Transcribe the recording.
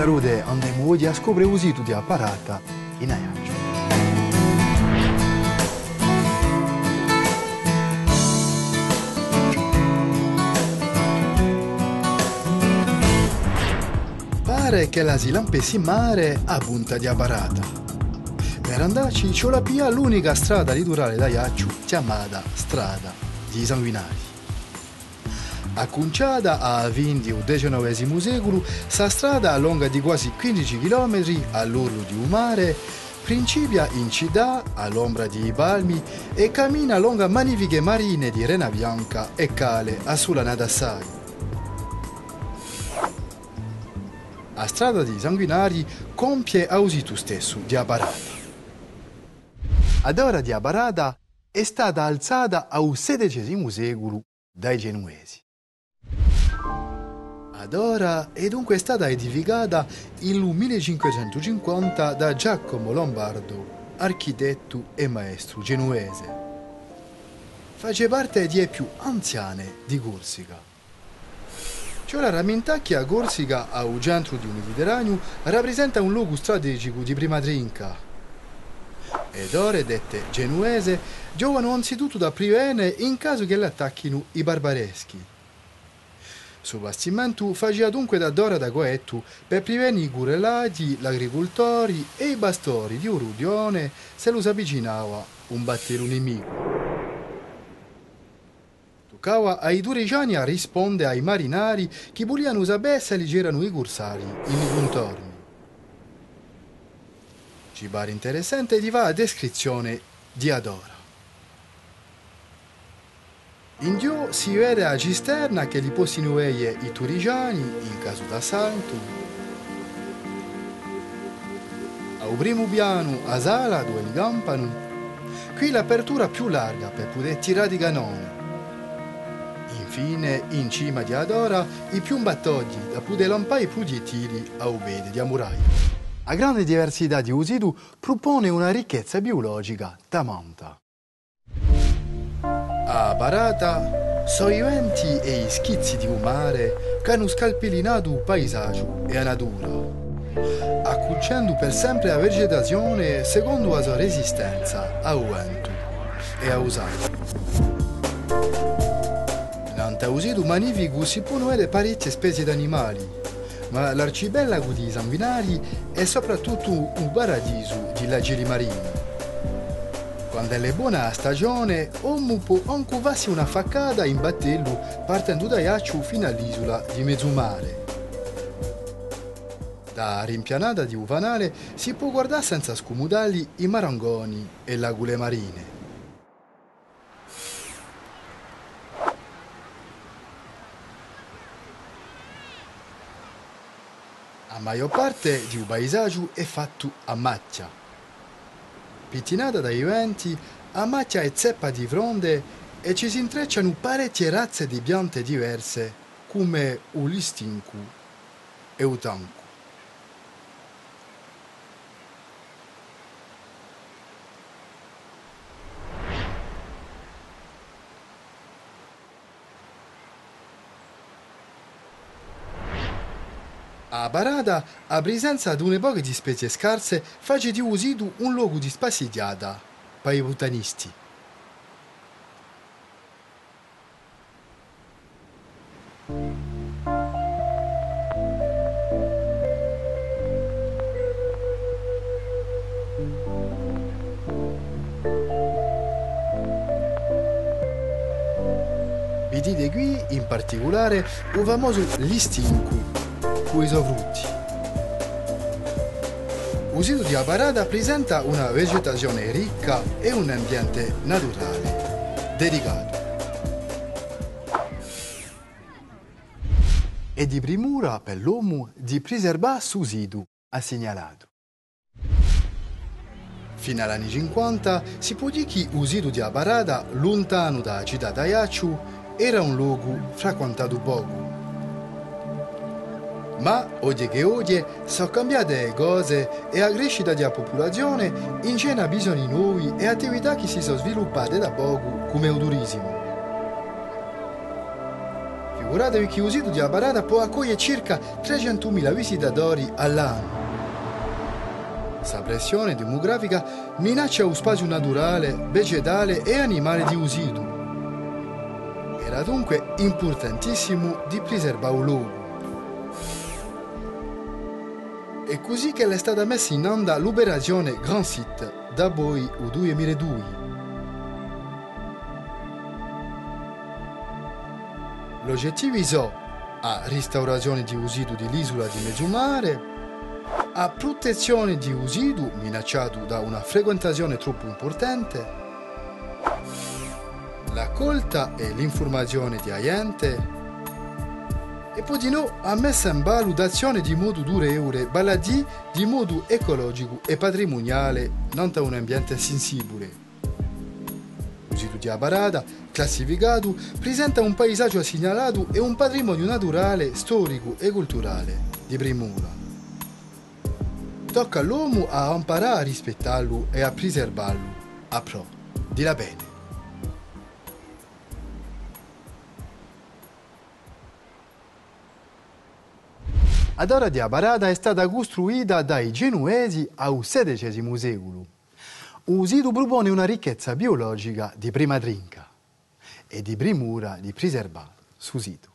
salude andiamo oggi a scoprire un sito di apparata in Aiaccio. Pare che la si lampesi in mare a punta di apparata. Per andarci c'è la pia l'unica strada litorale d'Aiaccio chiamata Strada di Sanguinari. Acconciata a Vindi del XIX secolo, sta strada lunga di quasi 15 km all'orlo di un mare, principia in città all'ombra di palmi e cammina lungo magnifiche marine di rena bianca e cale a sulla Nadassai. La strada di Sanguinari compie ausito stesso di Abarata. Ad ora di Abarata è stata alzata al XVI secolo dai genuesi. Ad ora è dunque stata edificata nel 1550 da Giacomo Lombardo, architetto e maestro genuese. Face parte di più anziane di Corsica. Cioè la rammentacchia Corsica al centro di un Mediterraneo rappresenta un luogo strategico di prima trinca. Ed ora dette genuese giovano anzitutto da privene in caso che le attacchino i barbareschi. Su bastimento faceva dunque da d'ora da goetto per prevenire i curelati, gli agricoltori e i bastori di Urudione se lo si avvicinava un battere nemico. Toccava ai durigiani a rispondere ai marinari che volevano sapere se li c'erano i corsari in contorni. Ci pare interessante di va a descrizione di Adora. In Dio si vede a cisterna che li vedere i turigiani in caso d'assalto. Al primo piano a sala dove li campano. Qui l'apertura più larga per poter tirare i canoni. Infine, in cima di Adora, i più battogli da poter lampare i proiettili a ubede di Amuraio. La grande diversità di Usidu propone una ricchezza biologica tamanta. A Barata sono i venti e i schizzi di un mare che hanno scalpellinato il paesaggio e la natura, accucendo per sempre la vegetazione secondo la sua resistenza al vento e a usato. Nell'antausido magnifico si possono vedere parecchie specie di animali, ma l'arcipelago di Sanguinari è soprattutto un paradiso di lagiri marini. Quando è buona stagione, uno può anche farsi una faccata in battello partendo da Iaccio fino all'isola di Mezzumare. Da rimpianata di Uvanale si può guardare senza scomodali i marangoni e lagule marine. La maggior parte di un paesaggio è fatto a macchia. Pittinata dai venti, a macchia è zeppa di fronde e ci si intrecciano parecchie razze di piante diverse, come un listincu e un A Barada, a presenza di une poche di specie scarse, face di usidu un luogo di spassidiata per i botanisti. Vedete qui in particolare un famoso listincu suoi frutti. Sito di Aparada presenta una vegetazione ricca e un ambiente naturale dedicato. E di primura per l'uomo di preservare su sito, ha segnalato. Fino agli anni 50 si può dire che il sito di Aparada, lontano dalla città d'Aiacciu, era un luogo frequentato poco. Ma oggi che oggi sono cambiate le cose e la crescita della popolazione ingena bisogni nuovi e attività che si sono sviluppate da poco come il turismo. Più assicuratevi che il sito di Abarada può accogliere circa 300.000 visitatori all'anno. Questa pressione demografica minaccia lo spazio naturale, vegetale e animale di Usidu. Era dunque importantissimo di preservare il luogo. È così che è stata messa in onda l'operazione Grand Site da poi il 2002. L'obiettivo sono a restaurazione di usidu dell'isola di Mezzumare, a protezione di usidu minacciato da una frequentazione troppo importante, la colta e l'informazione di agente, e poi di no a messa in valutazione di modo durevole, baladì di modo ecologico e patrimoniale, non da un ambiente sensibile. L'usidu di Abarada, classificato, presenta un paesaggio segnalato e un patrimonio naturale, storico e culturale di primura. Tocca all'uomo a imparare a rispettarlo e a preservarlo. A pro, di la bene. Ad di Abarada è stata costruita dai genuesi al XVI secolo. Il sito propone una ricchezza biologica di prima trinca e di primura di preservare su sito.